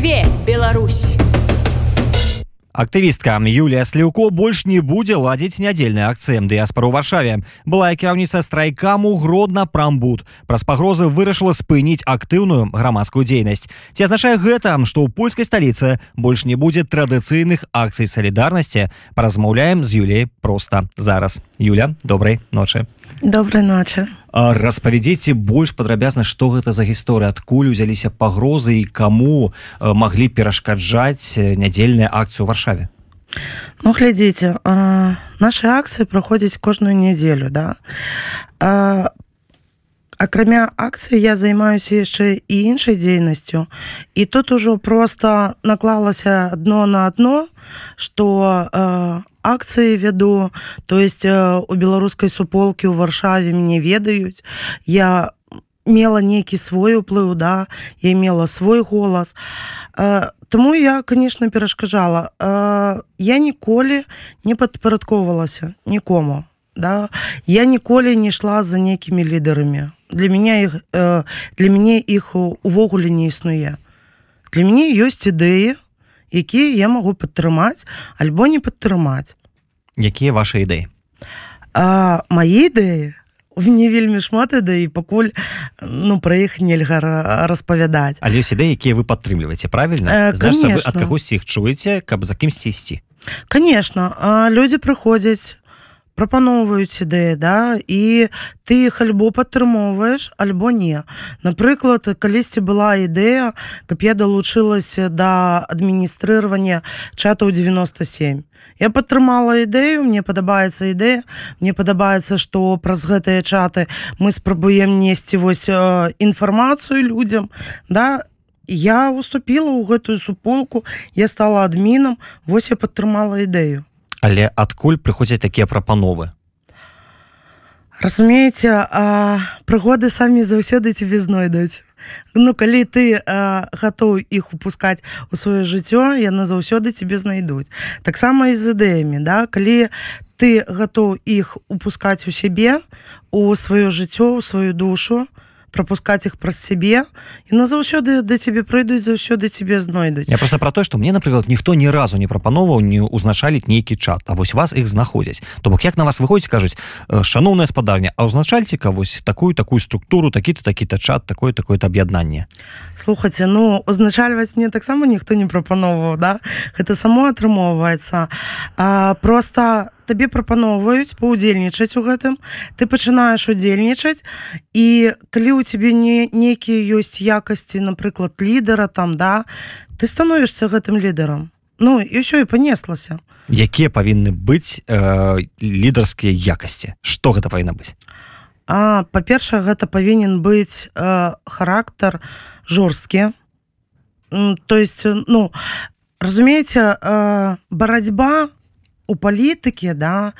жыве Беларусь. Актывістка Юлія сліўко больш не будзе ладзіць нядзельныя акцыі дыяспору ў варшаве. Былая кіраўніца страйкаму гродна прамбуд праз пагрозы вырашыла спыніць актыўную грамадскую дзейнасць ці азначае гэта што ў польскай сталіцы больш не будзе традыцыйных акцый салідарнасці паразмаўляем з юлей просто зараз. Юля добрай ночы доброй ночи. Распавядзіце больш падрабязна што гэта за гісторыя адкуль узяліся пагрозы і каму маглі перашкаджаць нядзельныя акцыі ў варшаве? Ну глядзіце наши акцыі праходзяць кожную нядзелю да? А, акрамя акцыі я займаюся яшчэ і іншай дзейнасцю. І тут ужо просто наклалася дно на одно что акцыі вяду. То есть э, у беларускай суполкі ў варшаве мне ведаюць. Я мела нейкі свой уплыў да я мела свой голас. Э, Таму я конечно перашкажала э, я ніколі не падпарадковалася нікому да. Я ніколі не ішла за нейкімі лідарамі. Для меня іх для мяне іх увогуле не існуе. Для мяне ёсць ідэі якія я магу падтрымаць альбо не падтрымаць якія ваши ідэі? Мае ідэі? Не вельмі шмат ідэі пакуль ну пра іх нельга распавядаць. Але ёсць ідэі якія вы падтрымліваеце правильно ад кагосьці іх чуеце каб за кімсьці ісці? Конечно. Людзі прыходзяць прапаноўваюць ідэі да і ты іх альбо падтрымоўваеш альбо не. Напрыклад калісьці была ідэя каб я далучылася да адміністрыравання чатаў 97 я падтрымала ідэю мне падабаецца ідэя мне падабаецца што праз гэтыя чаты мы спрабуем несці вось інфармацыю людзям да. Я уступіла ў гэтую суполку я стала адмінам вось я падтрымала ідэю але адкуль прыходзяць такія прапановы? Разумееце прыгоды самі заўсёды цябе знойдуць. Ну калі ты гатоў іх упускаць у сваё жыццё яны заўсёды цябе знайдуць. Таксама і з ідэямі да? Калі ты гатоў іх упускаць у сябе у сваё жыццё у сваю душу то пропускать их праз сябе і назаўсёды да цябе прыйдуць заўсёды цябе знойдуць я просто про то что мне напрыклад ніхто ні разу не прапановаў не узначаліць нейкі чат А вось вас іх знаходзяць то бок як на вас выходзіць кажуць шаноўная спадарня а ўзначальціка вось такую такую структуру такі-то такі-то чат такое такое-то аб'яднанне слухайте ну узначальваць мне таксама ніхто не прапановваў да? Гэта само атрымоўваецца. Просто табе прапаноўваюць паўдзельнічаць у гэтым. Ты пачынаеш удзельнічаць і калі у цябе не нейкія ёсць якасці напрыклад лідара там да ты становішся гэтым лідарам. Ну і ўсё і панеслася. Якія павінны быць э, лідарскія якасці? Что гэта павінна быць? А па-першае гэта павінен быць э, характар жорсткі. То есть ну разумееце э, барацьба у палітыкі да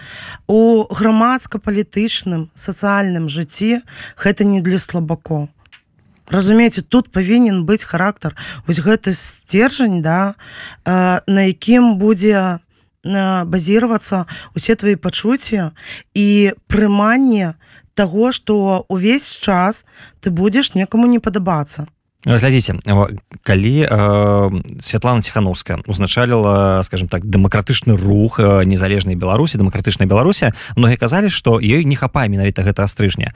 у грамадска-палітычным сацыяльным жыцці гэта не для слабако разумееце тут павінен быць характар вось гэты сцержань да э, на якім будзе базіравацца усе твои пачуцці і прыманне того что увесь час ты будзеш некаму не падабацца глядзіце калі э, Святлана ціхановская узначаліла скажем так дэмакратычны рух незалежнай беларусі дэмакратычнай беларусі многія казалі што ёй не хапае менавіта гэта стрыжня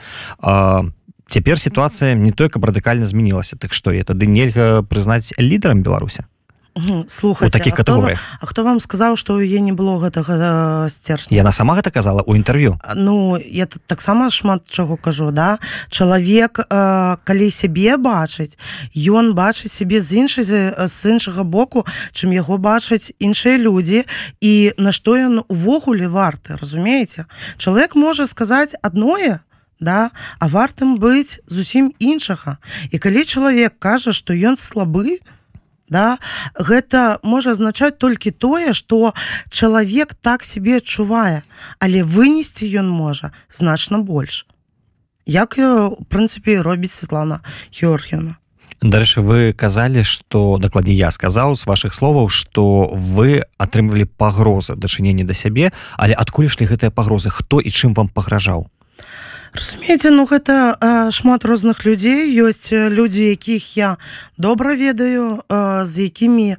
цяпер сітуацыя не каб радыкальна змянілася так што я тады нельга прызнаць лідарам беларуся слухай таких катэгорыях. А хто вам сказаў што я не было гэтага сцержня яна сама гэта казала у інтэрв'ю. Ну я тут таксама шмат чаго кажу да? Чалавек э, калі сябе бачыць ён бачыць сябе з іншай з іншага боку чым яго бачаць іншыя людзі і на што ён увогуле варты разумееце? Чалавек можа сказаць адное да? А вартым быць зусім іншага. І калі чалавек кажа што ён слабы то да? Гэта можа азначаць толькі тое что чалавек так себе адчувае але вынесці ён можа значна больш. Як у прынцыпе робіць Светлана Георгіна Дарэчы вы казалі что дакладней я сказаў з ваших словаў что вы атрымвалі пагрозы дачынення да сябе але адкуль ішлі гэтыя пагрозы? Хто і чым вам пагражаў разумееце ну гэта э, шмат розных людзей ёсць людзі якіх я добра ведаю э, з якімі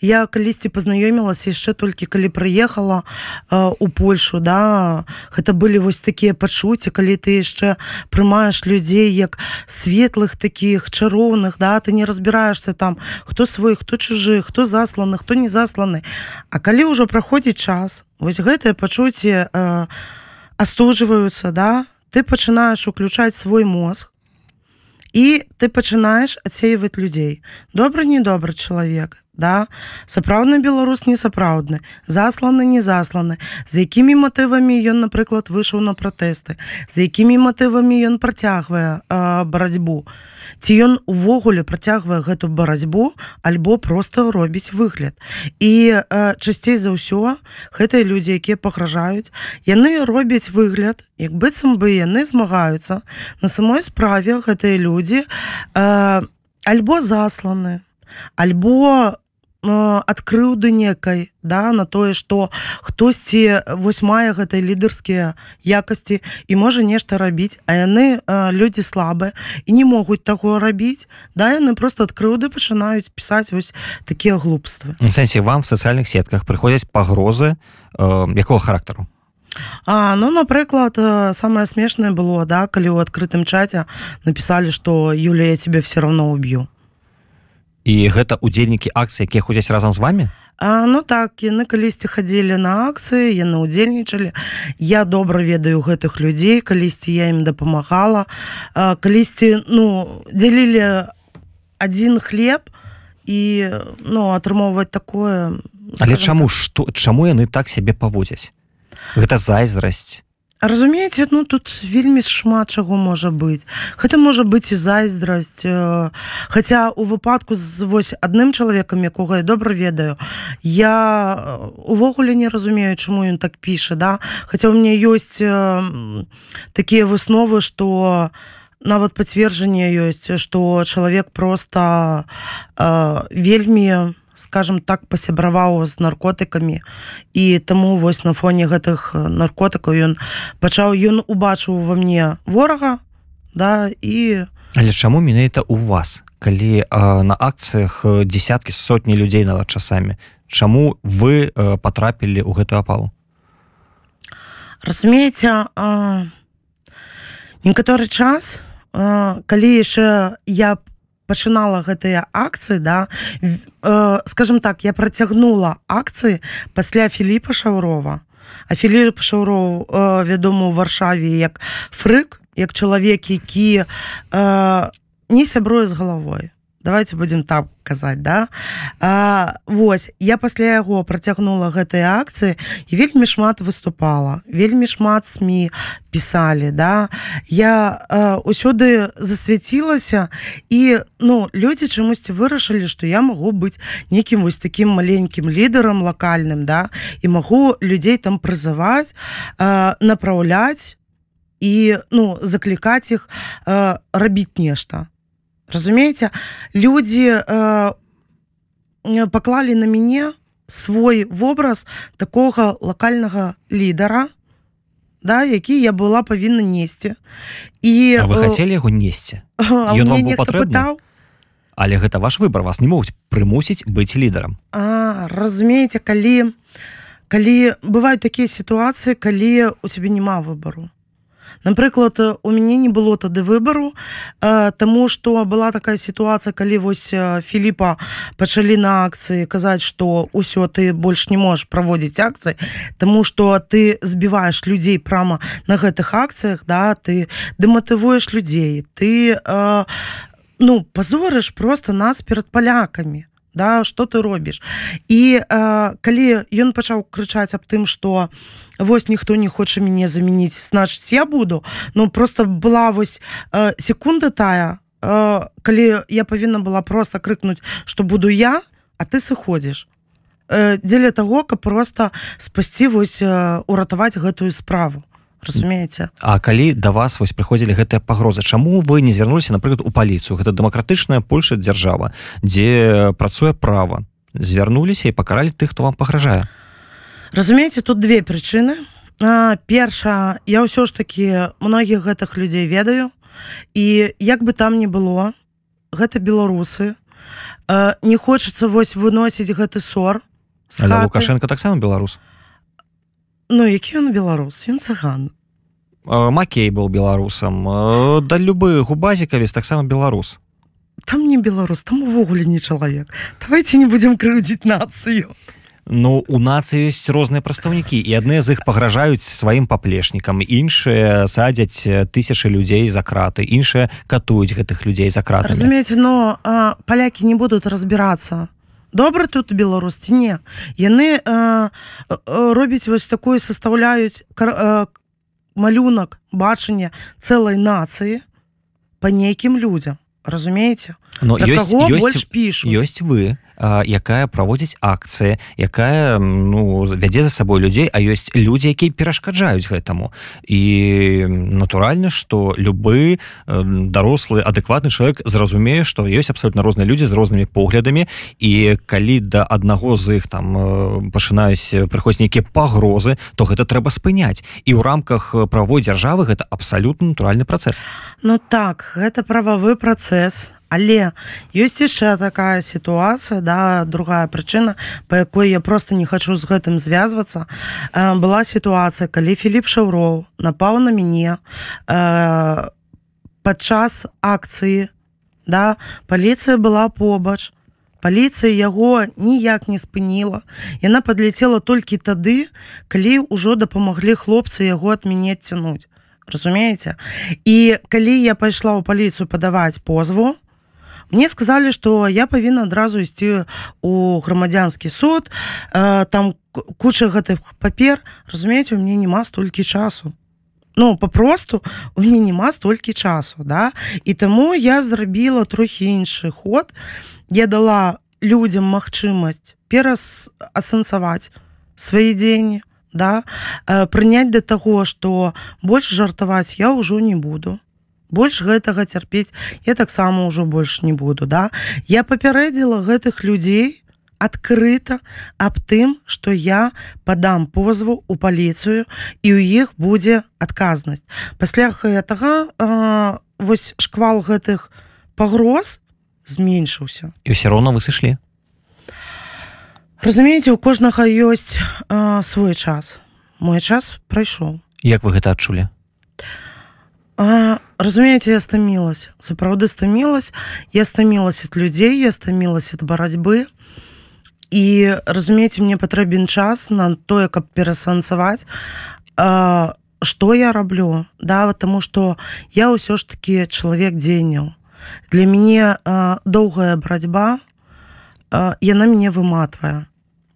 я калісьці пазнаёмілася яшчэ толькі калі прыехала э, у Польшу да. Гэта былі вось такія пачуцці калі ты яшчэ прымаеш людзей як светлых таких чароўных да. Ты не разбіраешься там хто свой хто чужы хто засланы хто не засланы А калі ўжо праходзіць час вось гэтыя пачуцці э, астужваюцца да ты пачынаеш уключаць свой мозг і ты пачынаеш адсеивать людзей добры недобры чалавек да? Сапраўдны беларус не сапраўдны засланы не засланы. З якімі матывамі ён напрыклад выйшаў на пратэсты? З якімі матывамі ён працягвае барацьбу? Ці ён увогуле працягвае гэту барацьбу альбо просто робіць выгляд? І часцей за ўсё гэтыя людзі якія пагражаюць яны робяць выгляд як быццам бы яны змагаюцца на самой справе гэтыя людзі э, альбо засланы альбо ад крыўды некай да на тое что хтосьці вось мае гэтай лідарскія якасці і можа нешта рабіць а яны людзі слабыя і не могуць таго рабіць да яны просто ад крыўды пачынаюць пісаць вось такія глупствы. Сэнсе вам в сацыяльных сетках прыходзяць пагрозы э, якого характару? А, ну напрыклад самое смешнае было да калі ў адкрытым чаце напісалі што Юлія тебе все равно уб'ю і гэта удзельнікі акцыі якія ходзяць разам з вами А, ну так яны калісьці хадзілі на акцыі яны удзельнічалі я добра ведаю гэтых людзей калісьці я ім дапамагала. Калісьці ну дзялілі адзін хлеб і ну атрымоўваць такое але чаму што чаму яны так сябе паводзяць? Гэта зайздрасць разумееце ну тут вельмі шмат чаго можа быць. Гэта можа быць і зайздрасць Хаця у выпадку з вось адным чалавекам якога я добра ведаю я увогуле не разумею чаму ён так піша да? Хаця у мне ёсць такія высновы што нават пацверджанне ёсць што чалавек просто э, вельмі скажем так пасябраваў з наркотыкамі. І таму вось на фоне гэтых наркотыкаў ён пачаў ён убачыў во мне ворага да і але чаму менавіта у вас? Калі а, на акцыях десяткі сотні людзей нават часамі чаму вы а, потрапілі ў гэтую апалу? Разумееце некаторы час а, калі яшчэ я пачынала гэтыя акцыі да э, скажем так я працягнула акцыі пасля Філіпа шаўрова. А Філіп шаўроў э, вядома у варшаве як фрык як чалавек які э, не сябруе з галавой давайте будем так казаць да? А, Вось я пасля яго працягнула гэтыя акцыі і вельмі шмат выступала вельмі шмат сМ пісалі да? Я ўсюды засвяцілася і ну людзі чамусьці вырашылі што я магу быць нейкім вось таким маленькім лідарам лакальным да? І магу людзей там прызываць направляць і ну заклікаць іх рабіць нешта разумееце людзі э, паклалі на мяне свой вобраз такога лакальнага лідара да які я была павінна несці і а вы хацелі яго несці пытаў але гэта ваш выбор вас не могуць прымусіць быць лідарам а разумееце калі калі бываюць такія сітуацыі калі у цябе няма выбару напрыклад у мяне не было тады выбару э, тому что была такая сітуацыя калі вось Філіпа пачалі на акцыі казаць что ўсё ты больш не можешь праводзіць акцыі тому что ты збіваешь людзей прама на гэтых акцыях да ты дэматывуеш людзей ты э, ну пазорыш просто нас перад палякамі да что ты робіш і э, калі ён пачаў крычаць аб тым что вось ніхто не хоча мяне замяніць значыць я буду ну просто была вось э, секунда тая э, калі я павінна была просто крыкнуць что буду я а ты сыходзіш. Э, дзеля того каб просто спасці вось э, уратаваць гэтую справу разумееце А калі да вас вось прыходзілі гэтыя пагрозы Чаму вы не звярнуліся напрыклад у паліцыю? Гэта дэмакратычная Польша дзяржава дзе працуе права. Звярнуліся і пакаралі тых хто вам пагражае. Разумееце тут две прычыны. Перша я ўсё ж таки многіх гэтых людзей ведаю і як бы там не было гэта беларусы. Не хочацца вось выносіць гэты ссор лукашенко таксама беларус Ну які ён беларус? Ён цыган. Макей был беларусам да любы губазікавіс таксама беларус там не беларус там увогуле не чалавек давайте не будем крыўдзіць нацыю Ну у нацыі ёсць розныя прадстаўнікі і адны з іх пагражаюць сваім паплечнікам іншыя садзяць тысячы людзей за краты іншыя катуюць гэтых людзей за краты разумееце но а, палякі не будуць разбірацца добра тут беларусці не яны а, робяць вось такую састаўляюць малюнак бачання цэлай нацыі по нейкім людзям. Разумееце? Но ёсць, ёсць, больш пішу ёсць вы якая праводзіць акцыі якая ну вядзе за сабой людзей а ёсць людзі якія перашкаджаюць гэтаму. І натуральна что любы дарослы адэкватны чалавек зразумее што ёсць абсолютно розныя людзі з рознымі поглядамі і калі да аднаго з іх там пачынаюць прыходзіць нейкія пагрозы то гэта трэба спыняць. І ў рамках правой дзяржавы гэта абсалютна натуральны працэс. Ну так гэта прававы працэс але ёсць яшчэ такая сітуацыя да другая прычына по якой я просто не хочу з гэтым звязвацца. Э, была сітуацыя калі Філіп шаўроў напаў на мяне э, падчас акцыі да паліцыя была побач паліцыя яго ніяк не спыніла. Яна падляцела толькі тады калі ўжо дапамаглі хлопцы яго ад мяне цянуць разумееце? І калі я пайшла ў паліцыю падаваць позву мне сказали что я павінна адразу ісці у грамадзянскі суд. Э, там куча гэтых папер. Разумееце у мне няма столькі часу. Ну попросту у мне няма столькі часу да? І таму я зрабіла трохі іншы ход. Я дала людям магчымасць перас асэнсаваць свае дзені да? Э, прыняць да таго что больш жартаваць я ўжо не буду больш гэтага цярпець. Я таксама ўжо больш не буду да. Я папярэдзіла гэтых людзей адкрыта аб тым што я падам позву у паліцыю і ў іх будзе адказнасць. Пасля гэтага э, вось шквал гэтых пагроз зменшыўся. І ўсё роўно вы сышлі? Разумееце у кожнага ёсць э, свой час. Мой час прайшоў. Як вы гэта адчулі А, разумееце я стамілась сапраўды стамілась я стамілась ад людзей я стамілась ад барацьбы і разумееце мне патрэбен час на тое каб перасэнсаваць што я раблю да тому что я ўсё ж таки чалавек дзеянняў для мяне доўгая барацьба яна мяне выматвае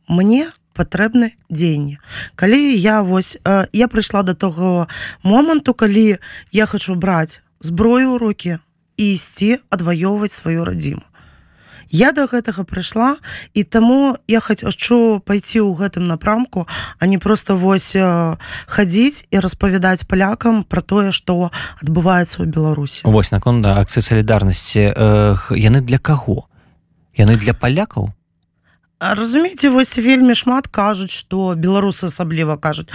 мне патрэбны дзеянні. Калі я вось э, я прыйшла до того моманту калі я хочу браць зброю ў руки і ісці адваёўваць сваю радзіму. Я до гэтага прыйшла і таму я хачу пайти ў гэтым напрамку а не просто вось э, хадзіць і распавядаць палякам про тое что адбываецца ў беларусі. Вось наконт да акцыі салідарнасці э, яны для каго? Яны для палякаў разумееце вось вельмі шмат кажуць что беларусы асабліва кажуць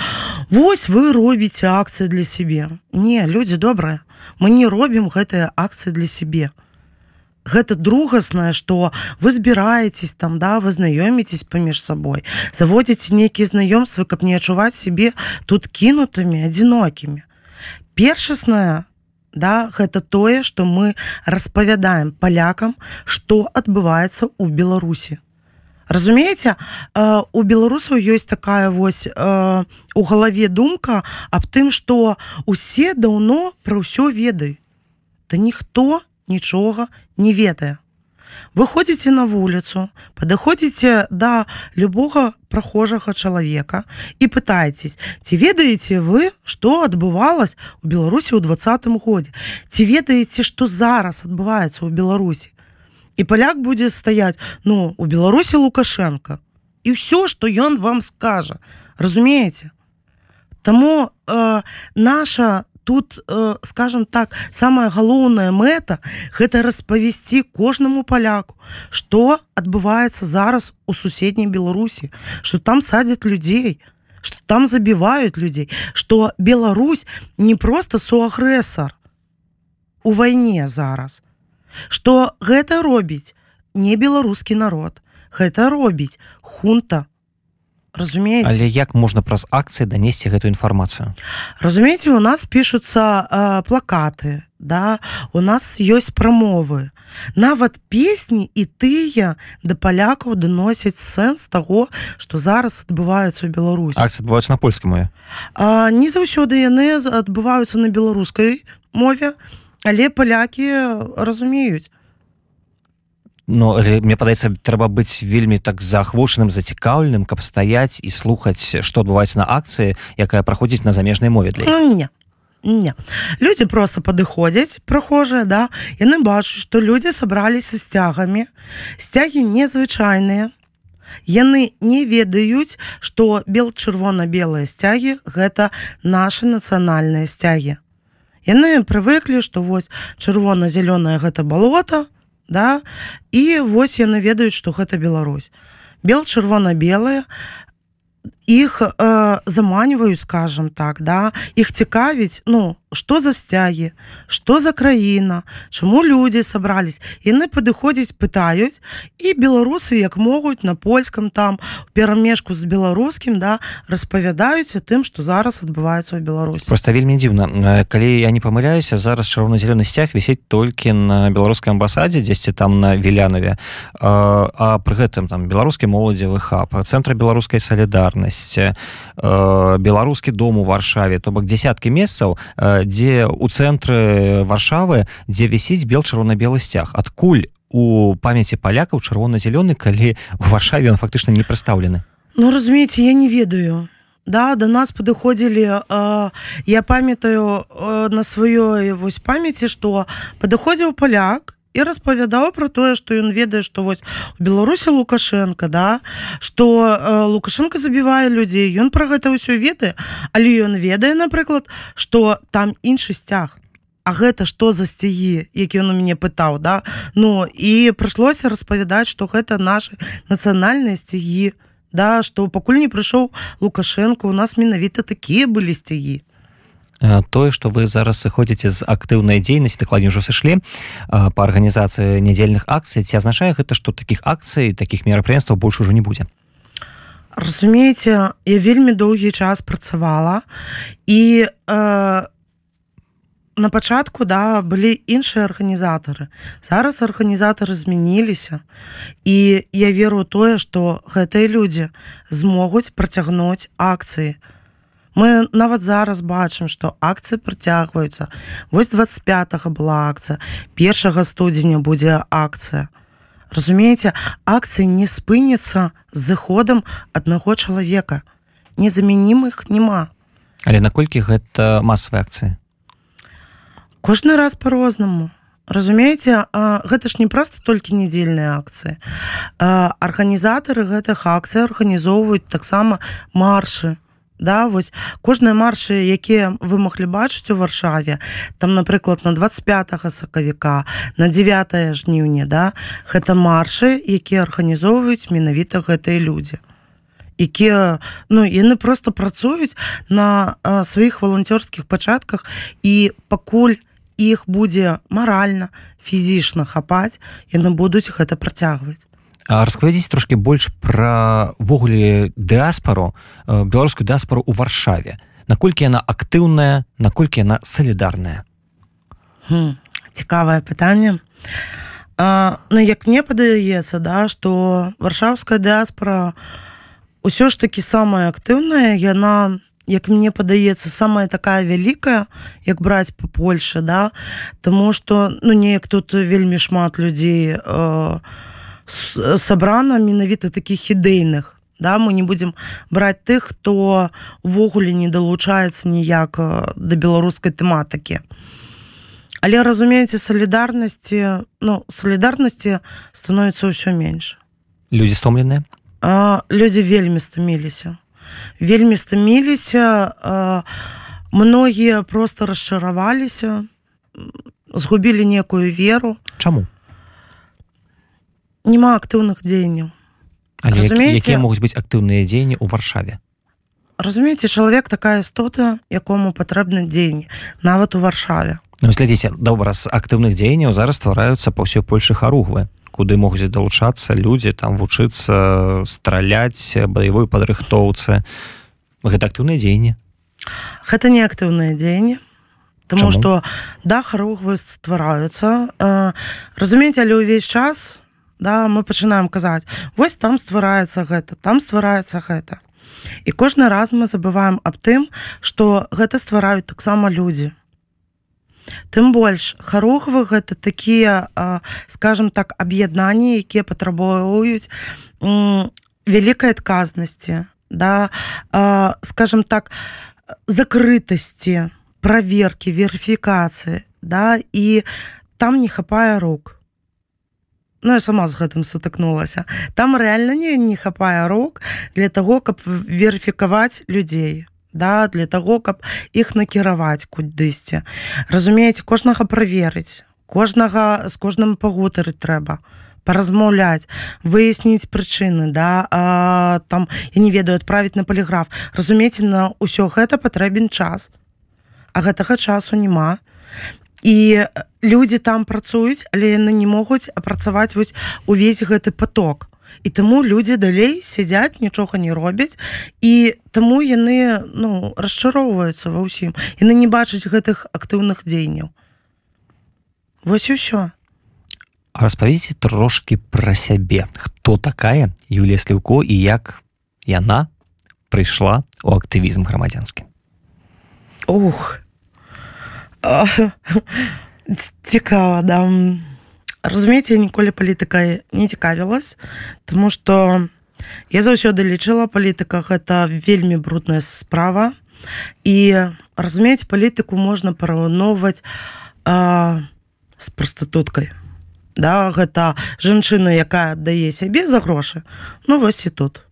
Вось вы робіце акцыі для сябе не людзі добрыя мы не робім гэтыя акцыі для сябе. Гэта другаснае что вы збіраетесь там да вы знаёміцесь паміж сабой заводзіце нейкія знаёмствы каб не адчуваць сябе тут кінутымі адзінокімі. Першасная да гэта тое что мы распавядаем палякам что адбываецца ў беларусі разумееце? Э, у беларусаў ёсць такая вось э, у галаве думка аб тым что усе даўно пра ўсё ведаюць. Да ніхто нічога не ведае. Выходзіце на вуліцу падыходзіце да любога прахожага чалавека і пытаецесь ці ведаеце вы што адбывалось у беларусі ў двадцатым годзе? Ці ведаеце што зараз адбываецца ў беларусі і паляк будзе стаять ну у беларусі лукашенко. І ўсё что ён вам скажа разумееце Таму э, наша тут э, скажем так самая галоўная мэта гэта распавесці кожнаму паляку что адбываецца зараз у суседняй беларусі что там садзяць людзей что там забивают людей что Беларусь не просто суагрэсор у вайне зараз что гэта робіць? Не беларускі народ. Гэта робіць хунта. Разумеете але як можна праз акцыі данесці гэтую інфармацыю? Разумееце у нас пишутся э, плакаты да? У нас ёсць прамовы. Нават песні і тыя да палякаў даносяць сэнс таго што зараз адбываюцца ў Беларусь адбываюцца на польскай мове? Не заўсёды яны адбываюцца на беларускай мове але палякі разумеюць. Ну мне падаецца трэба быць вельмі так заахвочаным зацікаўленым каб стаяць і слухаць што адбываецца на акцыі якая праходзіць на замежнай мове для ну, не не. Людзі просто падыходзяць прохожыя да? Яны бачаць што людзі сабраліся сцягамі сцягі незвычайныя. Яны не ведаюць што бел чырвона-белыя сцягі гэта наши нацыянальныя сцягі яны прывыклі што вось чырвона-зялёная гэта балота да і вось яны ведаюць што гэта Беларусь. Бел чырвона-белая іх э, заманіваюць скажем так да іх цікавіць ну что за сцягі что за краіна чаму людзі сабрались. Яны падыходзяць пытаюць і беларусы як могуць на польском там перамежку з беларускім да распавядаюць тым что зараз адбываецца ў Беларусі. Просто вельмі дзіўна. Калі я не памыляюся зараз чырвона-зялёны сцяг вісець толькі на беларускай амбасадзе дзесьці там на вілянове. А, а пры гэтым там беларускі моладзевы хаб цэнтра беларускай салідарнасці беларускі дом у варшаве то бок десяткі месцаў дзе у цэнтры варшавы дзе вісіць бел чырвона-белы сцяг. Адкуль у памяці палякаў чырвона-зялёны калі у варшаве он фактычна не прадстаўлены? Ну разумееце я не ведаю. Да до нас падыходзілі я памятаю на сваёй вось памяці што падыходзіў паляк і распавядаў про тое што ён ведае што вось у беларусі лукашенко да что э, лукашенко забівае людзей ён про гэта ўсё ведае. Але ён ведае напрыклад что там іншы сцяг. А гэта што за сцягі які ён у мяне пытаў да? Ну і прыйшлося распавядаць што гэта наши нацыянальныя сцягі да што пакуль не прыйшоў лукашенко у нас менавіта такія былі сцягі. Э, тое что вы зараз сыходзіце з актыўнай дзейнасці дакладней ўжо сышлі э, по арганізацыі нядзельных акцый ці азначае гэта што таких акцый таких мерапрыемстваў больш ужо не будзе? Разумееце я вельмі доўгі час працавала і э, на пачатку да былі іншыя арганізатары. Зараз арганізатары змяніліся і я веру тое што гэтыя людзі змогуць працягнуць акцыі. на мы нават зараз бачым что акцыі працягваюцца. Вось 25 была акцыя першага студзеня будзе акцыя. Разумееце акцыі не спыніцца з зыходам аднаго чалавека. Незамянімых няма. Але наколькі гэта масавыя акцыі? Кожны раз по-рознаму разумееце гэта ж не проста толькі нядзельныя акцыі. Арганізатары гэтых акцый арганізоўваюць таксама маршы да вось кожныя маршы якія вы маглі бачыць у варшаве там напрыклад на 25 сакавіка на 9 жніўня да гэта маршы якія арганізоўваюць менавіта гэтыя людзі. Якія ну яны просто працуюць на а, сваіх валанцёрскіх пачатках і пакуль іх будзе маральна фізічна хапаць яны будуць гэта працягваць распавядзіць трошки больш пра ввогуле дыаспору беларускую дыаспору у варшаве. Наколькі яна актыўная наколькі яна салідарная? Цікавае пытанне. Ну як мне падаецца да что варшаўская дыаспора ўсё ж таки самая актыўная яна як мне падаецца самая такая вялікая як браць по Польше да. Тому что ну неяк тут вельмі шмат людзей у э, сабрана менавіта такіх ідэйных да? Мы не будзем браць тых хто увогуле не далучаецца ніяк да беларускай тэматыкі. Але разумееце салідарнасці ну салідарнасці становіцца ўсё менш. Людзі стомленыя? Людзі вельмі стаміліся. Вельмі стаміліся многія просто расчараваліся згубілі некую веру. Чаму няма актыўных дзеянняў якія могуць быць актыўныя дзеянні ў варшаве? Разумееце чалавек такая істота якому патрэбны дзень нават у варшаве. Ну, глядзіце добра з актыўных дзеянняў зараз ствараюцца па ўсёй польшы харугвы куды могуць далучацца людзі там вучыцца страляць баявой падрыхтоўцы гэта актыўнае дзеянне гэта не актыўнае дзеянне Таму што да харугвы ствараюцца разумееце але ўвесь час да мы пачынаем казаць вось там ствараецца гэта там ствараецца гэта і кожны раз мы забываем аб тым што гэта ствараюць таксама людзі. Тым больш харухвы гэта такія скажем так аб'яднанні якія патрабуюць вялікай адказнасці да скажем так закрытасці проверки верыфікацыі да і там не хапае рук Ну я сама з гэтым сутыкнулася. Там рэальна не не хапае рук для того каб верыфікаваць людзей да для того каб іх накіраваць кудысьці. Разумееце кожнага праверыць кожнага з кожным пагутарыць трэба паразмаўляць выясніць прычыны да а, там я не ведаю адправіць на паліграф. Разумееце на ўсё гэта патрэбен час. А гэтага часу няма і людзі там працуюць але яны не могуць апрацаваць вось увесь гэты поток і таму людзі далей сядзяць нічога не робяць. І таму яны ну расчароўваюцца ва ўсім. Яны не бачаць гэтых актыўных дзеянняў. Вось і ўсё. Распавіце трошки пра сябе. Хто такая Юлія сліўко і як яна прыйшла у актывізм грамадзянскі? Ух цікава да. Разумееце ніколі палітыкай не цікавілась тому что я заўсёды лічыла палітыка гэта вельмі брудная справа. І разумець палітыку можна параўноўваць з прастытуткай да гэта жанчына якая аддае сябе за грошы ну вось і тут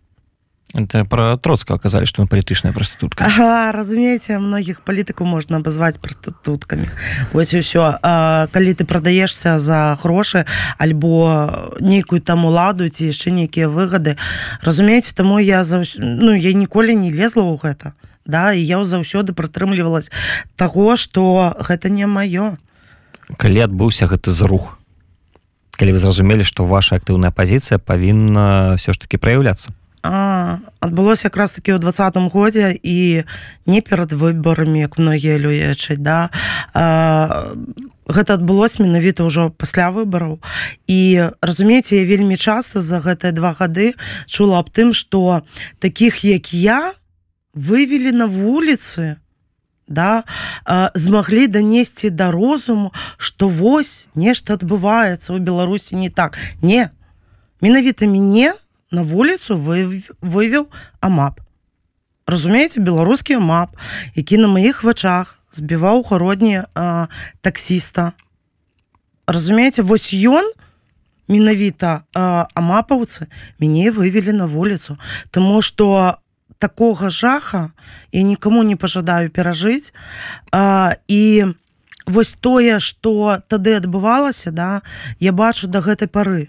это про троцка казалі что он палітычная прастытутка ага, разумееце многіх палітыку можна абазваць прастытуткамі ось ўсё калі ты прадаешься за грошы альбо нейкую там уладу ці яшчэ нейкія выгады разумееце таму я за ну я ніколі не лезла ў гэта да і я заўсёды прытрымлівалась таго что гэта не маё калі адбыўся гэты зрух калі вы зразумелі што ваша актыўная пазіцыя павінна все ж таки праяўляцца адбылося якраз таки ў двадцатым годзе і не перад выбарамі як многія люечаць да. А, гэта адбылось менавіта ўжо пасля выбараў. І разумееце я вельмі часта за гэтыя два гады чула аб тым што таких як я вывели на вуліцы да а, змаглі данесці да розуму што вось нешта адбываецца ў беларусі не так. Не. Менавіта мяне у на вуліцу вывеў амап. Разумееце беларускі мап які на маіх вачах збіваў гародні таксіста. Разумееце вось ён менавіта амапаўцы мяне вывелі на вуліцу Таму что такога жаха я нікому не пажадаю перажыць а, і вось тое что тады адбывалася да я бачу да гэтай пары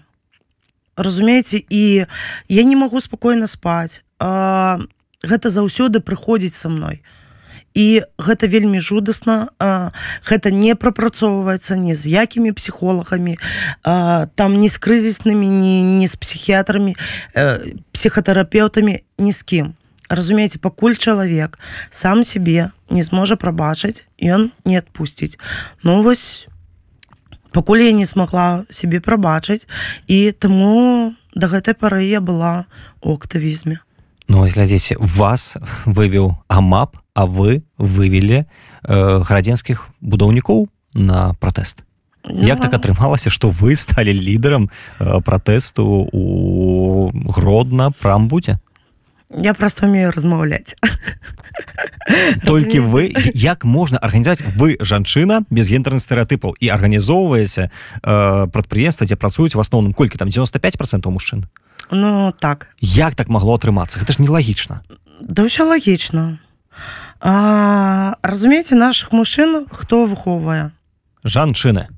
разумееце і я не магу спакойна спаць. А, гэта заўсёды прыходзіць са мной. І гэта вельмі жудасна а, гэта не прапрацоўваецца ні з якімі псіхолагамі а, там не з крызіснымі не, не з псіхіятрамі э, псіхатэрапеўтамі ні з кім. Разумееце пакуль чалавек сам сябе не зможа прабачыць ён не адпусціць. Ну вось пакуль я не смогла сябе прабачыць і таму да гэтай пары я была у актывізме. Ну глядзіце вас вывеў амап а вы вывелі э, градзенскіх будаўнікоў на пратэст ну, Як так атрымалася што вы сталі лідарам э, пратэсту у гродна прамбудзе я просто умею размаўляць толькі вы як можна арганізаць вы жанчына без гендерных стэеатыпаў і арганізоўваеце э, прадпрыемства дзе працуюць в асноўным колькі там 95 процентов мужчын? Ну так. Як так магло атрымацца? Гэта ж нелагічна да ўсё лагічна разумееце наших мужчын хто выхоўвае? Жанчыны.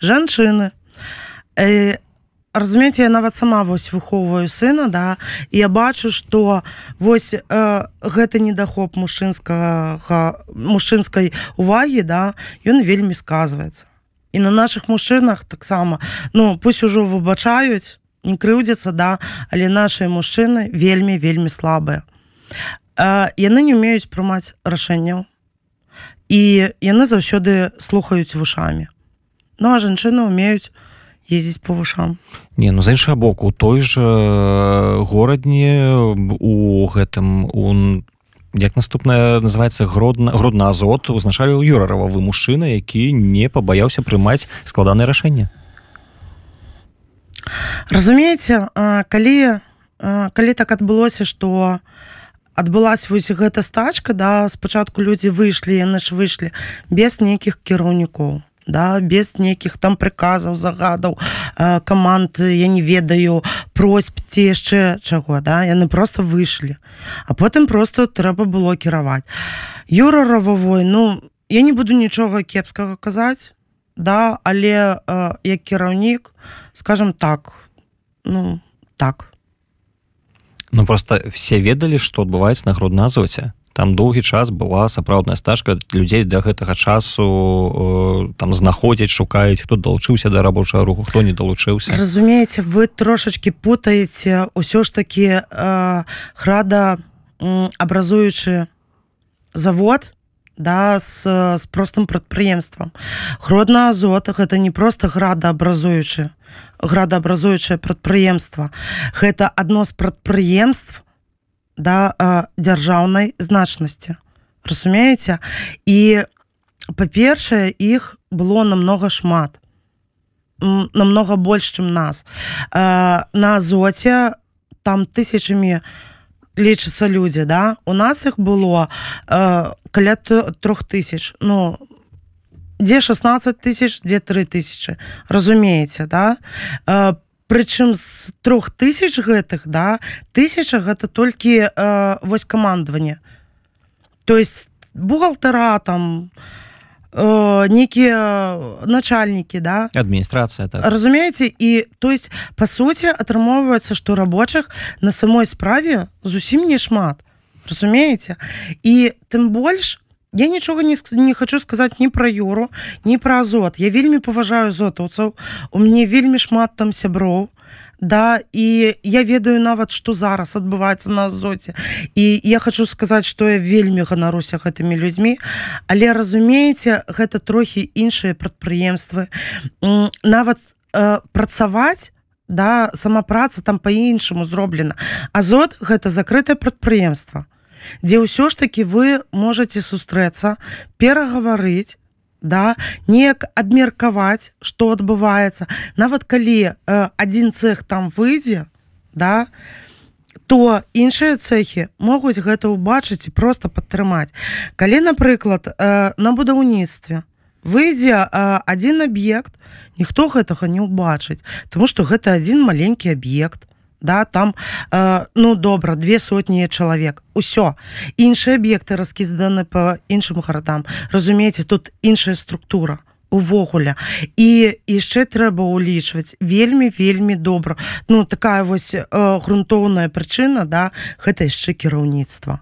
Жанчыны. Э, разумееце я нават сама вось выхоўваю сына да і я бачу что вось э, гэты недахоп мужчынскага мужчынскай увагі да ён вельмі сказваецца. І на наших мужчынах таксама ну пусть ужо выбачаюць не крыўдзяцца да але наши мужчыны вельмі вельмі слабыя. Э, яны не умеюць прымаць рашэнняў і яны заўсёды слухаюць вушамі. Ну а жанчыны умеюць ездзіць по вушам не ну за іншага боку той же горадні у гэтым у як наступная называется гродна грудна азот узначалі юрарова вы мужчына які не пабаяўся прымаць складанае рашэнне разумееце калі калі так адбылося что адбылась вось гэта стачка да спачатку людзі выйшлі яны ж выйшлі без нейкіх кіраўнікоў да без нейкіх там прыказаў загадаў э, каманд я не ведаю просьб ці яшчэ чаго да яны просто выйшлі. А потым просто трэба было кіраваць. Юра рававой ну я не буду нічога кепскага казаць да але э, як кіраўнік скажем так ну так. Ну просто все ведалі што адбываецца на грудна азоце там доўгі час была сапраўдная стажка людзей да гэтага часу э, там знаходзяць шукаюць хто далучыўся да рабочага руху хто не далучыўся. Разумееце вы трошачки путаеце ўсё ж таки э, града абразуючы завод да с, с простым прадпрыемствам. Гродна азота гэта не просто градаабразуючы градаабразуючае прадпрыемства. Гэта адно з прадпрыемств да дзяржаўнай значнасці разумееце і па-першае іх было намного шмат. Намного больш чым нас. На азоце там тысячамі лічацца людзі да? У нас іх было каля трох тысяч. Ну дзе 16 тысяч дзе 3 тысячи. Разумееце да? По прычым з трох тысяч гэтых да тысяча гэта толькі э, вось камандаванне. То есть бухгалтара там э, некія начальнікі да. Адміністрацыя так. разумееце? І то есть по суці атрымоўваецца што рабочых на самой справе зусім не шмат. Разумееце? І тым больш то Я нічога не, не хочу сказаць ні пра юру, ні пра азот. Я вельмі паважаю зотаўцаў. У мяне вельмі шмат там сяброў. Да і я ведаю нават, што зараз адбываецца на азоце. І я хочу сказаць, што я вельмі ганаруся гэтымі людзьмі. Але разумееце, гэта трохі іншыя прадпрыемствы. Нават э, працаваць, да, сама праца там па-іншаму зроблена. Азот гэта закрытае прадпрыемства дзе ўсё ж таки вы можете сустрэцца перагаварыць да неяк абмеркаваць что адбываецца. Нават калі э, один цех там выйдзе да то іншыя цехі могуць гэта ўбачыць і просто падтрымаць. Калі напрыклад э, на будаўніцтве выйдзе э, один аб'ект ніхто гэтага не ўбачыць тому что гэта один маленькі аб'ект да там э, ну добра две сотні чалавек усё. Іншыя аб'екты раскізданы по іншым гарадам разумееце тут іншая структура увогуле і яшчэ трэба ўлічваць вельмі вельмі добра. Ну такая вось э, грунтоўная прычына да гэта яшчэ кіраўніцтва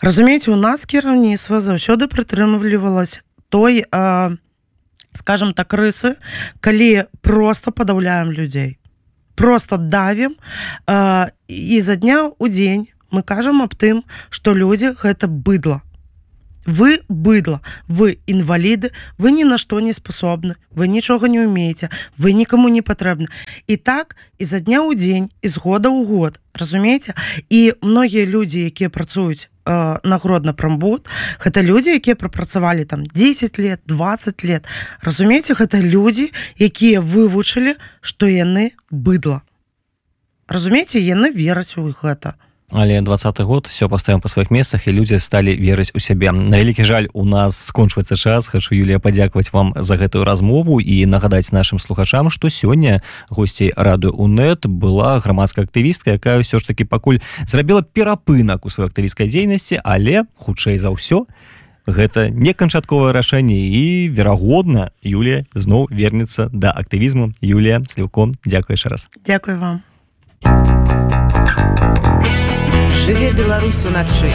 разумееце у нас кіраўніцтва заўсёды прытрымлівалась той э, скажем так рысы калі просто падаўляем людзей просто давім э, і за дня ў дзень мы кажам аб тым что людзі гэта быдла вы быдла вы інваліды вы ні на што не спасобны вы нічога не умееце вы нікому не патрэбны і так і за дня ў дзень і з года ў год разумееце і многія людзі якія працуюць э, нагродна прамбуд гэта людзі якія прапрацавалі там 10 лет 20 лет. Разумееце гэта людзі якія вывучылі што яны быдла. Разумееце яны вераць у гэта. то але двадцатый год все поставим по сваіх месцах і людзі сталі верыць у сябе на вялікі жаль у нас скончваецца час. Хочу Юлія падзякаваць вам за гэтую размову і нагадаць нашим слухачам что сёння госцей рады унет была грамадская актывістка якая ўсё ж таки пакуль зрабіла перапынак у сваёй актывісцкай дзейнасці але хутчэй за ўсё гэта не канчатковае рашэнне. І верагодна Юлія зноў вернецца да актывізму Юлія сліўком дзякуй яшчэ раз. Дякую вам жыве беларус уначы